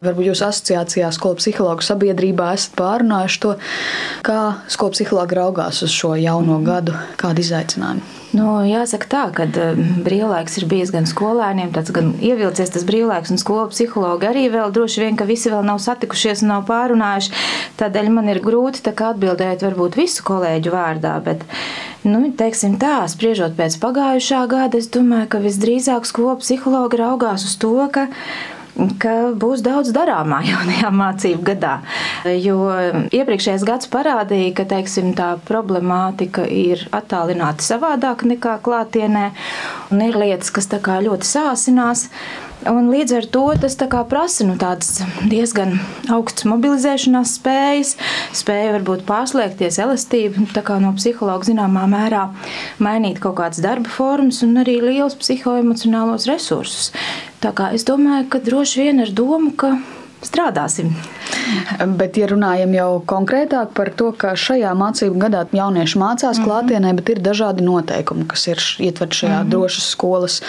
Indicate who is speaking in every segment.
Speaker 1: Varbūt jūs asociācijā skolu psihologu sabiedrībā esat pārunājuši to, kā skolu psihologi raugās uz šo jauno gadu, kādu izaicinājumu.
Speaker 2: Nu, jāsaka tā, ka eh, brīvlaiks ir bijis gan skolēniem, tāds gan ievilcies tas brīvlaiks, un skolu psihologi arī vēl droši vien, ka visi vēl nav satikušies un nav pārunājuši. Tādēļ man ir grūti atbildēt varbūt visu kolēģu vārdā, bet, nu, teiksim tā, spriežot pēc pagājušā gada, es domāju, ka visdrīzāk skolu psihologi raugās uz to, ka ka būs daudz darāmā jaunajā mācību gadā. Jo iepriekšējais gads parādīja, ka teiksim, tā problemātika ir attālināta savādāk nekā klātienē, un ir lietas, kas ļoti sāsinās. Un līdz ar to tas prasa nu, diezgan augstas mobilizēšanās spējas, spēja varbūt pārslēgties, elastību, no psihologa zināmā mērā mainīt kaut kādas darba formas un arī liels psihoemocionālos resursus. Tā kā es domāju, ka droši vien ar domu, ka strādāsim.
Speaker 1: Bet, ja runājam jau konkrētāk par to, ka šajā mācību gadā jaunieši mācās mm -hmm. klātienē, bet ir dažādi noteikumi, kas ir ietverti šajā mm -hmm. drošas skolas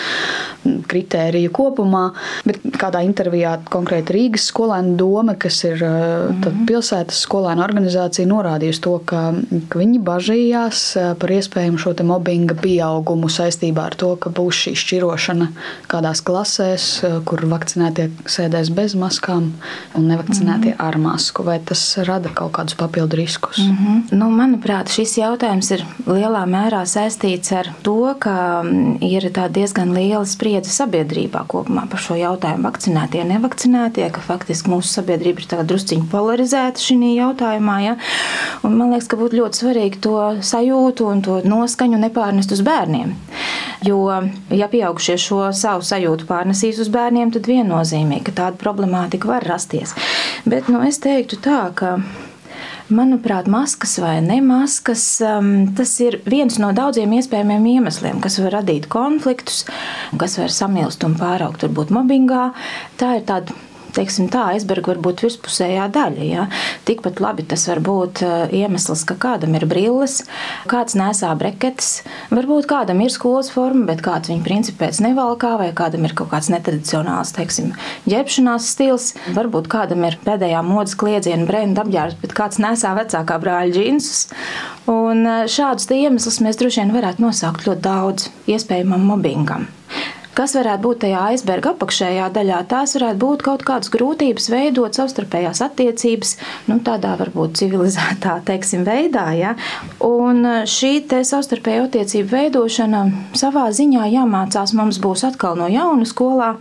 Speaker 1: kritēriju kopumā. Bet kādā intervijā konkrēti Rīgas skolēnu doma, kas ir mm -hmm. pilsētas skolēnu organizācija, norādījusi to, ka, ka viņi bažījās par iespējamu šo mobbinga pieaugumu saistībā ar to, ka būs šī šķirošana kādās klasēs, kur vakcinētie sēdēs bez maskām un nevakcinētie mm -hmm. ar masku. Vai tas rada kaut kādus papildu riskus? Mm
Speaker 2: -hmm. nu, manuprāt, šis jautājums ir lielā mērā saistīts ar to, ka mm, ir diezgan liela spriedze sabiedrībā kopumā par šo jautājumu. Vakcinētie, nevakcinētie, ka faktiski mūsu sabiedrība ir drusciņi polarizēta šajā jautājumā. Ja? Un man liekas, ka būtu ļoti svarīgi to sajūtu un to noskaņu nepārnest uz bērniem. Jo, ja pieaugušie šo savu sajūtu pārnesīs uz bērniem, tad viennozīmīgi, ka tāda problemātika var rasties. Bet nu, es teiktu tā, ka. Manuprāt, maskas vai nemaskas, um, tas ir viens no daudziem iespējamiem iemesliem, kas var radīt konfliktus, kas var samilst un pāraukt varbūt mobbingā. Tā ir tāda teiksim, tā aizberga var būt virspusējā daļa. Ja? Tikpat labi tas var būt eh, iemesls, ka kādam ir brilles, kāds nesā breketes, varbūt kādam ir skolas forma, bet kāds viņa principā pēc nevalkā, vai kādam ir kaut kāds netradicionāls, teiksim, ģērbšanās stils, varbūt kādam ir pēdējā modes kliedziena brenda apģērbs, bet kāds nesā vecākā brāļa džinsus. Un eh, šādus iemeslus mēs droši vien varētu nosaukt ļoti daudz iespējamam mobbingam. Kas varētu būt tajā aizberga apakšējā daļā? Tās varētu būt kaut kādas grūtības veidot savstarpējās attiecības, nu, tādā varbūt civilizētā teiksim, veidā. Ja? Un šī savstarpēja attiecību veidošana savā ziņā jāmācās mums būs atkal no jauna skolā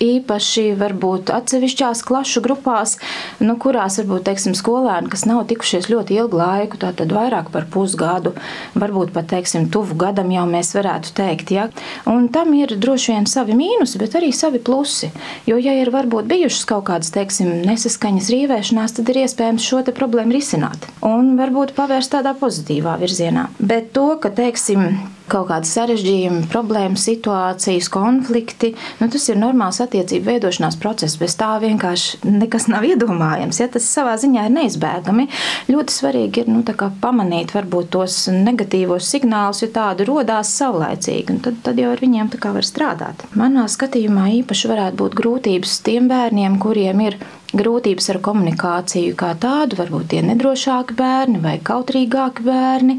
Speaker 2: īpaši varbūt atsevišķās klašu grupās, nu, kurās varbūt teiksim, skolēni, kas nav tikušies ļoti ilgu laiku, tātad vairāk par pusgadu, varbūt pat teiksim, tuvu gadam jau mēs varētu teikt. Ja? Un tam ir droši vien savi mīnusi, bet arī savi plusi. Jo, ja ir varbūt bijušas kaut kādas teiksim, nesaskaņas, rīvēšanās, tad ir iespējams šo problēmu risināt un varbūt pavērst tādā pozitīvā virzienā. Bet to, ka teiksim, kaut kādi sarežģījumi, problēmas, situācijas, konflikti. Nu, tas ir normāls attiecību veidošanās process. Bez tā vienkārši nekas nav iedomājams. Ja? Tas savā ziņā ir neizbēgami. Ļoti svarīgi ir nu, pamanīt varbūt tos negatīvos signālus, jo tādi rodās saulēcīgi. Tad, tad jau ar viņiem var strādāt. Manā skatījumā īpaši varētu būt grūtības tiem bērniem, kuriem ir grūtības ar komunikāciju kā tādu, varbūt tie nedrošāki bērni vai kautrīgāki bērni,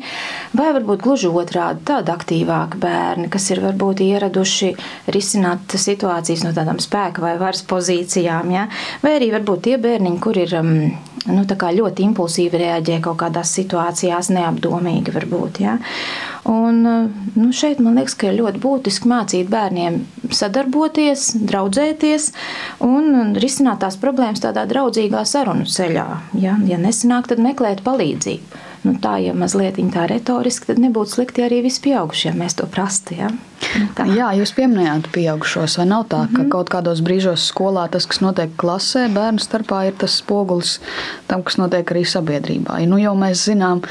Speaker 2: vai varbūt gluži otrādi tādi aktīvāki bērni, kas ir varbūt ieraduši risināt situācijas no tādām spēka vai varas pozīcijām, ja? vai arī varbūt tie bērniņi, kur ir um, nu, ļoti impulsīvi reaģē kaut kādās situācijās, neapdomīgi varbūt. Ja? Un, nu, šeit man liekas, ka ir ļoti būtiski mācīt bērniem sadarboties, draudzēties un risināt tās problēmas tādā draudzīgā sarunu ceļā. Ja, ja nesanāk, tad meklēt palīdzību. Nu, tā, ja mazliet tā retoriski, tad nebūtu slikti arī visi pieaugušie, ja mēs to prastu. Ja?
Speaker 1: Nu, tā. Jā, jūs pieminējāt pieaugušos, vai nav tā, ka mm -hmm. kaut kādos brīžos skolā tas, kas notiek klasē, bērnu starpā, ir tas spogulis tam, kas notiek arī sabiedrībā. Nu, jau mēs zinām,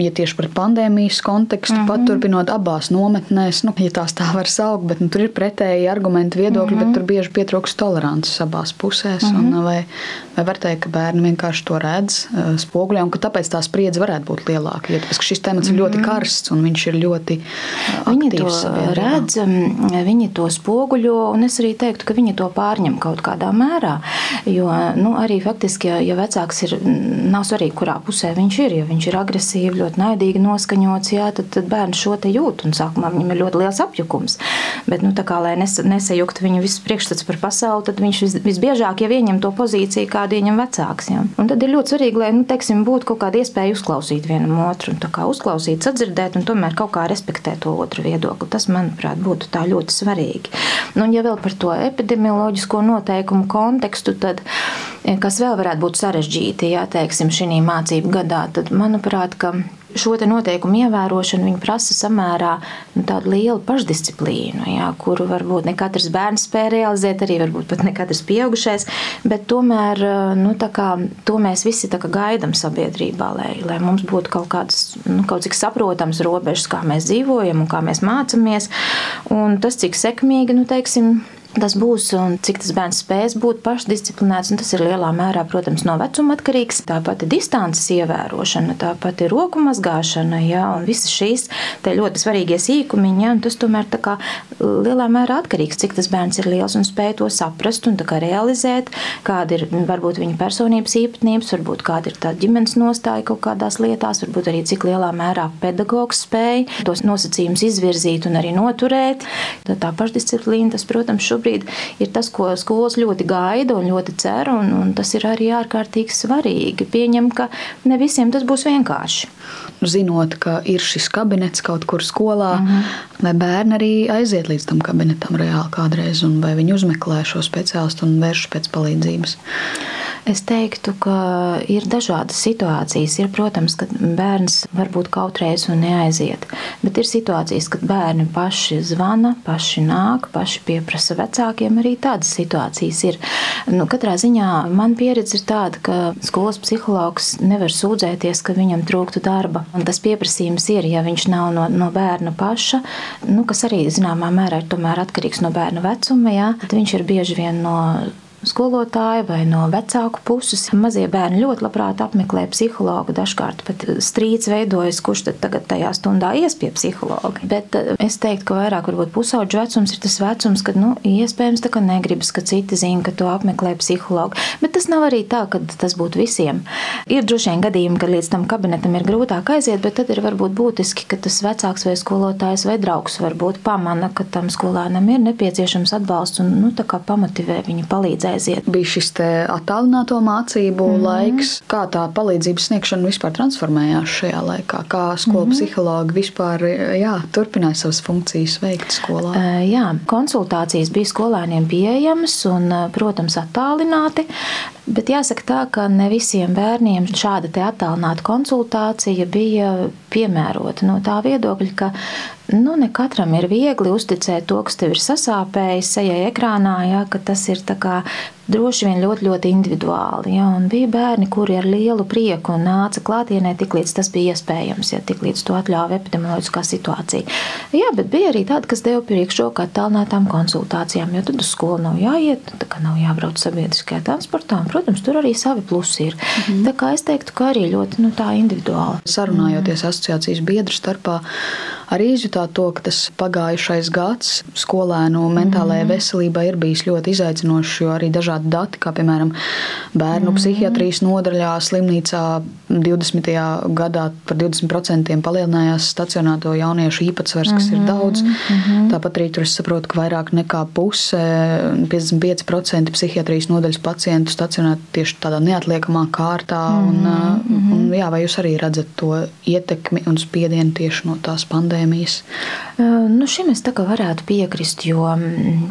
Speaker 1: ja tieši par pandēmijas kontekstu, mm -hmm. paturpinot abās nometnēs, nu, ja tās tā var saukt, bet nu, tur ir pretēji argumenti, viedokļi, mm -hmm. bet tur bieži pietrūkst tolerances abās pusēs. Mm -hmm. un, vai, vai var teikt, ka bērni vienkārši to redz spoguļā, un ka tāpēc tā spriedze varētu būt lielāka? Jo tāpēc, šis temats mm -hmm. ir ļoti mhm. karsts un viņš ir ļoti
Speaker 2: viņi to sabiedrībā. redz, viņi to spoguļo, un es arī teiktu, ka viņi to pārņem kaut kādā mērā. Jo nu, arī faktiski, ja, ja vecāks ir, nav svarīgi, kurā pusē viņš ir, ja viņš ir agresīvi, ļoti naidīgi noskaņots, jā, tad, tad bērns šo te jūt. Un sākumā viņam ir ļoti liels apjukums. Bet, nu, kā, lai nes, nesajuktu viņa visu priekšstats par pasauli, tad viņš vis, visbiežāk jau ieņem to pozīciju, kādu ieņem vecāks. Jā. Un tad ir ļoti svarīgi, lai nu, teiksim, būtu kaut kāda iespēja uzklausīt vienam otru, un, kā, uzklausīt, sadzirdēt un tomēr kaut kā respektēt to otru viedokli. Tas, manuprāt, būtu ļoti svarīgi. Nu, un, ja vēl par to epidemioloģisko noteikumu kontekstu, tad kas vēl varētu būt sarežģīti, ja teiksim, šī mācību gadā, tad manuprāt, ka šo noteikumu ievērošanu prasa samērā nu, lielu pašdisciplīnu, jā, kuru varbūt ne katrs bērns spēj realizēt, arī varbūt pat ne katrs pieaugušais. Bet tomēr nu, kā, to mēs visi gaidām sabiedrībā, lai, lai mums būtu kaut kādas nu, kaut cik saprotamas robežas, kā mēs dzīvojam un kā mēs mācāmies. Un tas, cik sekmīgi nu, teiksim, tas būs un cik tas bērns spēs būt pašdisciplinēts. Tas ir lielā mērā, protams, no vecuma atkarīgs. Tāpat ir distances ievērošana, tāpat ir roku mazgāšana, ja, un visas šīs ļoti svarīgie sīkumiņi. Ja, tas tomēr kā, lielā mērā atkarīgs, cik tas bērns ir liels un spēj to saprast un realizēt, kāda ir varbūt viņa personības īpatnības, varbūt kāda ir tā ģimenes nostāja kaut kādās lietās, varbūt arī cik lielā mērā pedagogs spēj tos nosacījumus izvirzīt un arī noturēt. Tad tā pašdisciplīna, tas, protams, šobrīd šobrīd ir tas, ko skolas ļoti gaida un ļoti cer, un, un tas ir arī ārkārtīgi svarīgi. Pieņem, ka ne visiem tas būs vienkārši.
Speaker 1: Zinot, ka ir šis kabinets kaut kur skolā, mm -hmm. vai bērni arī aiziet līdz tam kabinetam reāli kādreiz, un vai viņi uzmeklē šo speciālistu un vērš pēc palīdzības?
Speaker 2: Es teiktu, ka ir dažādas situācijas. Ir, protams, ka bērns varbūt kautreiz un neaiziet, bet ir situācijas, kad bērni paši zvana, paši nāk, paši pieprasa vecākiem. Arī tādas situācijas ir. Nu, katrā ziņā man pieredze ir tāda, ka skolas psihologs nevar sūdzēties, ka viņam trūktu darba. Un tas pieprasījums ir, ja viņš nav no, no bērna paša, nu, kas arī zināmā mērā ir atkarīgs no bērna vecuma, jā, tad viņš ir bieži vien no skolotāja vai no vecāku puses. Mazie bērni ļoti labprāt apmeklē psihologu. Dažkārt pat strīds veidojas, kurš tad tagad tajā stundā ies pie psihologa. Bet eh, es teiktu, ka vairāk varbūt pusauģu vecums ir tas vecums, kad nu, iespējams tā kā negribas, ka citi zina, ka to apmeklē psihologu. Bet tas nav arī tā, ka tas būtu visiem. Ir droši vien gadījumi, kad līdz tam kabinetam ir grūtāk aiziet, bet tad ir varbūt būtiski, ka tas vecāks vai skolotājs vai draugs varbūt pamana, ka tam skolēnam ir nepieciešams atbalsts un nu, pamotivē viņu palīdzēt aiziet.
Speaker 1: Bija šis attālināto mācību mm -hmm. laiks, kā tā palīdzības sniegšana vispār transformējās šajā laikā, kā skolu mm -hmm. psihologi vispār jā, turpināja savas funkcijas veikt skolā.
Speaker 2: Jā, konsultācijas bija skolēniem pieejamas un, protams, attālināti. Bet jāsaka tā, ka ne visiem bērniem šāda attālināta konsultācija bija piemērota. No tā viedokļa, ka nu, ne katram ir viegli uzticēt to, kas tev ir sasāpējis sejai ekrānā, ja, ka tas ir droši vien ļoti, ļoti individuāli. Ja, bija bērni, kuri ar lielu prieku nāca klātienē, tik līdz tas bija iespējams, ja tik līdz to atļāva epidemioloģiskā situācija. Jā, bet bija arī tādi, kas deva priekšroku attālinātām konsultācijām, jo tad uz skolu nav jāiet, tā kā nav jābrauc sabiedriskajā transportā. Un, protams, tur arī savi plusi ir. Mm -hmm. Tā kā es teiktu, ka arī ļoti nu, individuāli.
Speaker 1: Sarunājoties mm -hmm. asociācijas biedru starpā, arī izjutāt to, ka tas pagājušais gads skolēnu mentālajai mm veselībai ir bijis ļoti izaicinošs, jo arī dažādi dati, kā piemēram bērnu mm psihiatrijas nodaļā slimnīcā 20. gadā par 20% palielinājās stacionēto jauniešu īpatsvars, kas mm ir daudz. Mm. Tāpat arī tur es saprotu, ka vairāk nekā puse, 55% psihiatrijas nodaļas pacientu stacionētu tieši tādā neatliekamā kārtā. Un, mm -hmm. un, jā, vai jūs arī redzat to ietekmi un spiedienu tieši no tās pandēmijas? Pandēmijas?
Speaker 2: Nu, šim es varētu piekrist, jo,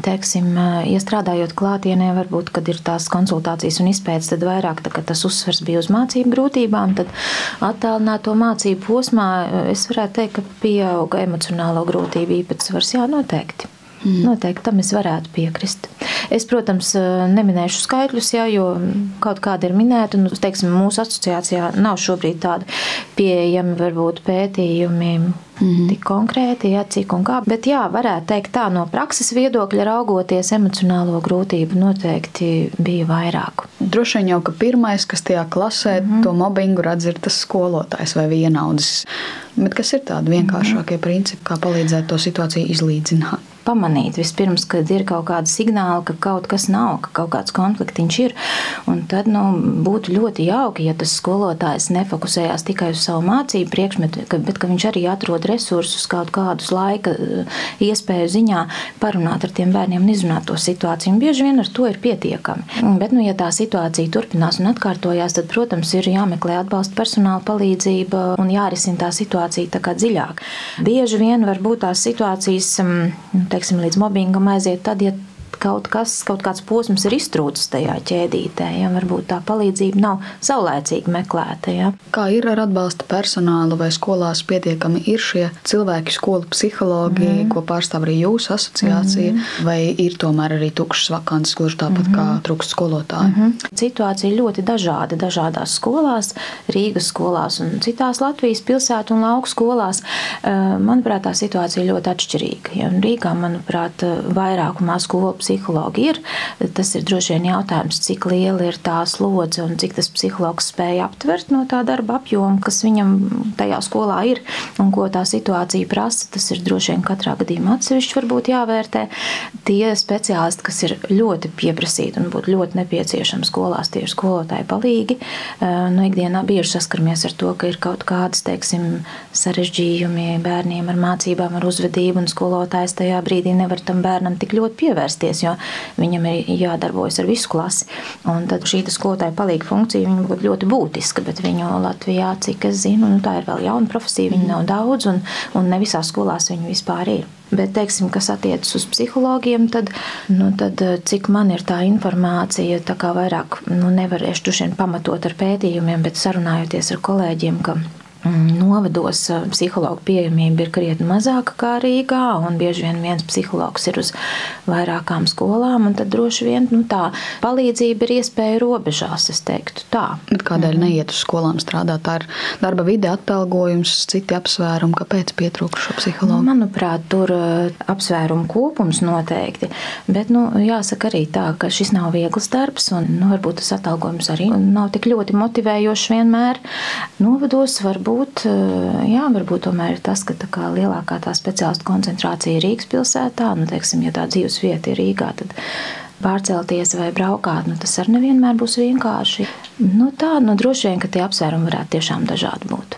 Speaker 2: teiksim, iestrādājot klātienē, varbūt, kad ir tās konsultācijas un izpētes, tad vairāk tā, tas uzsvers bija uz mācību grūtībām. Tad attālināto mācību posmā es varētu teikt, ka pieauga emocionālo grūtību īpatsvars. Jā, noteikti. Mm. Noteikti tam es varētu piekrist. Es, protams, neminēšu skaitļus, jā, jo kaut kāda ir minēta. Nu, teiksim, mūsu asociācijā nav šobrīd tādi pieejami varbūt pētījumi Mm -hmm. Tik konkrēti, jā, cik un kā. Bet, jā, varētu teikt, tā no prakses viedokļa raugoties, emocionālo grūtību noteikti bija vairāk.
Speaker 1: Droši vien jau, ka pirmais, kas tajā klasē mm -hmm. to mobbingu redz, ir tas skolotājs vai vienaudzis. Bet kas ir tādi vienkāršākie mm -hmm. principi, kā palīdzēt to situāciju izlīdzināt?
Speaker 2: Pamanīt vispirms, kad ir kaut kāda signāla, ka kaut kas nav, ka kaut kāds konfliktiņš ir. Un tad nu, būtu ļoti jauki, ja tas skolotājs nefokusējās tikai uz savu mācību priekšmetu, bet ka viņš arī atrod resursus kaut kādus laika eh, iespēju ziņā parunāt ar tiem bērniem un izrunāt to situāciju. Un bieži vien ar to ir pietiekami. Bet, nu, ja tā situācija turpinās un atkārtojās, tad, protams, ir jāmeklē atbalsta personāla palīdzība un jārisina tā situācija tā kā dziļāk. Bieži vien var būt tās situācijas, mm, teiksim, līdz mobbingam aiziet tad, ja kaut kas, kaut kāds posms ir iztrūcis tajā ķēdītē. Ja? Varbūt tā palīdzība nav saulēcīgi meklēta. Ja?
Speaker 1: Kā ir ar atbalsta personālu vai skolās pietiekami ir šie cilvēki, skolu psihologi, mm. ko pārstāv arī jūsu asociācija, mm. vai ir tomēr arī tukšas vakances, gluži tāpat mm. kā trūkst skolotāju? Mm
Speaker 2: -hmm. Situācija ir ļoti dažāda dažādās skolās, Rīgas skolās un citās Latvijas pilsētu un lauku skolās. Manuprāt, tā situācija ļoti atšķirīga. Ja? Rīgā, manuprāt, vairākumā skolu psihologi ir. Tas ir droši vien jautājums, cik liela ir tā slodze un cik tas psihologs spēja aptvert no tā darba apjoma, kas viņam tajā skolā ir un ko tā situācija prasa. Tas ir droši vien katrā gadījumā atsevišķi varbūt jāvērtē. Tie speciālisti, kas ir ļoti pieprasīti un būtu ļoti nepieciešami skolās, tie ir skolotāji palīgi. No ikdienā bieži saskaramies ar to, ka ir kaut kādas, teiksim, sarežģījumi bērniem ar mācībām, ar uzvedību, un skolotājs tajā brīdī nevar tam bērnam tik ļoti pievērsties mācīties, jo viņam ir jādarbojas ar visu klasi. Un tad šī skolotāja palīga funkcija būtu ļoti būtiska, bet viņu Latvijā, cik es zinu, nu, tā ir vēl jauna profesija, viņa nav daudz, un, un ne visās skolās viņa vispār ir. Bet, teiksim, kas attiecas uz psihologiem, tad, nu, tad cik man ir tā informācija, tā kā vairāk nu, nevarēšu pamatot ar pētījumiem, bet sarunājoties ar kolēģiem, ka novados eh, psihologu pieejamība ir krietni mazāka kā Rīgā, un bieži vien viens psihologs ir uz vairākām skolām, tad droši vien nu, tā palīdzība ir iespēja robežās, es teiktu tā.
Speaker 1: Bet kādēļ mm. neiet uz skolām strādāt? Tā ir darba vide, atalgojums, citi apsvērumi, kāpēc pietrūkst šo psihologu?
Speaker 2: Manuprāt, tur eh, apsvērumu kopums noteikti, bet nu, jāsaka arī tā, ka šis nav viegls darbs, un nu, varbūt tas atalgojums arī nav tik ļoti motivējošs vienmēr. Novados varbūt varbūt, eh, jā, varbūt tomēr ir tas, ka tā kā lielākā tā speciālistu koncentrācija ir Rīgas pilsētā, nu, teiksim, ja tā dzīves vieta ir Rīgā, tad pārcelties vai braukāt, nu, tas arī nevienmēr būs vienkārši. Nu, tā, nu, droši vien, ka tie apsvērumi varētu tiešām dažādi būt.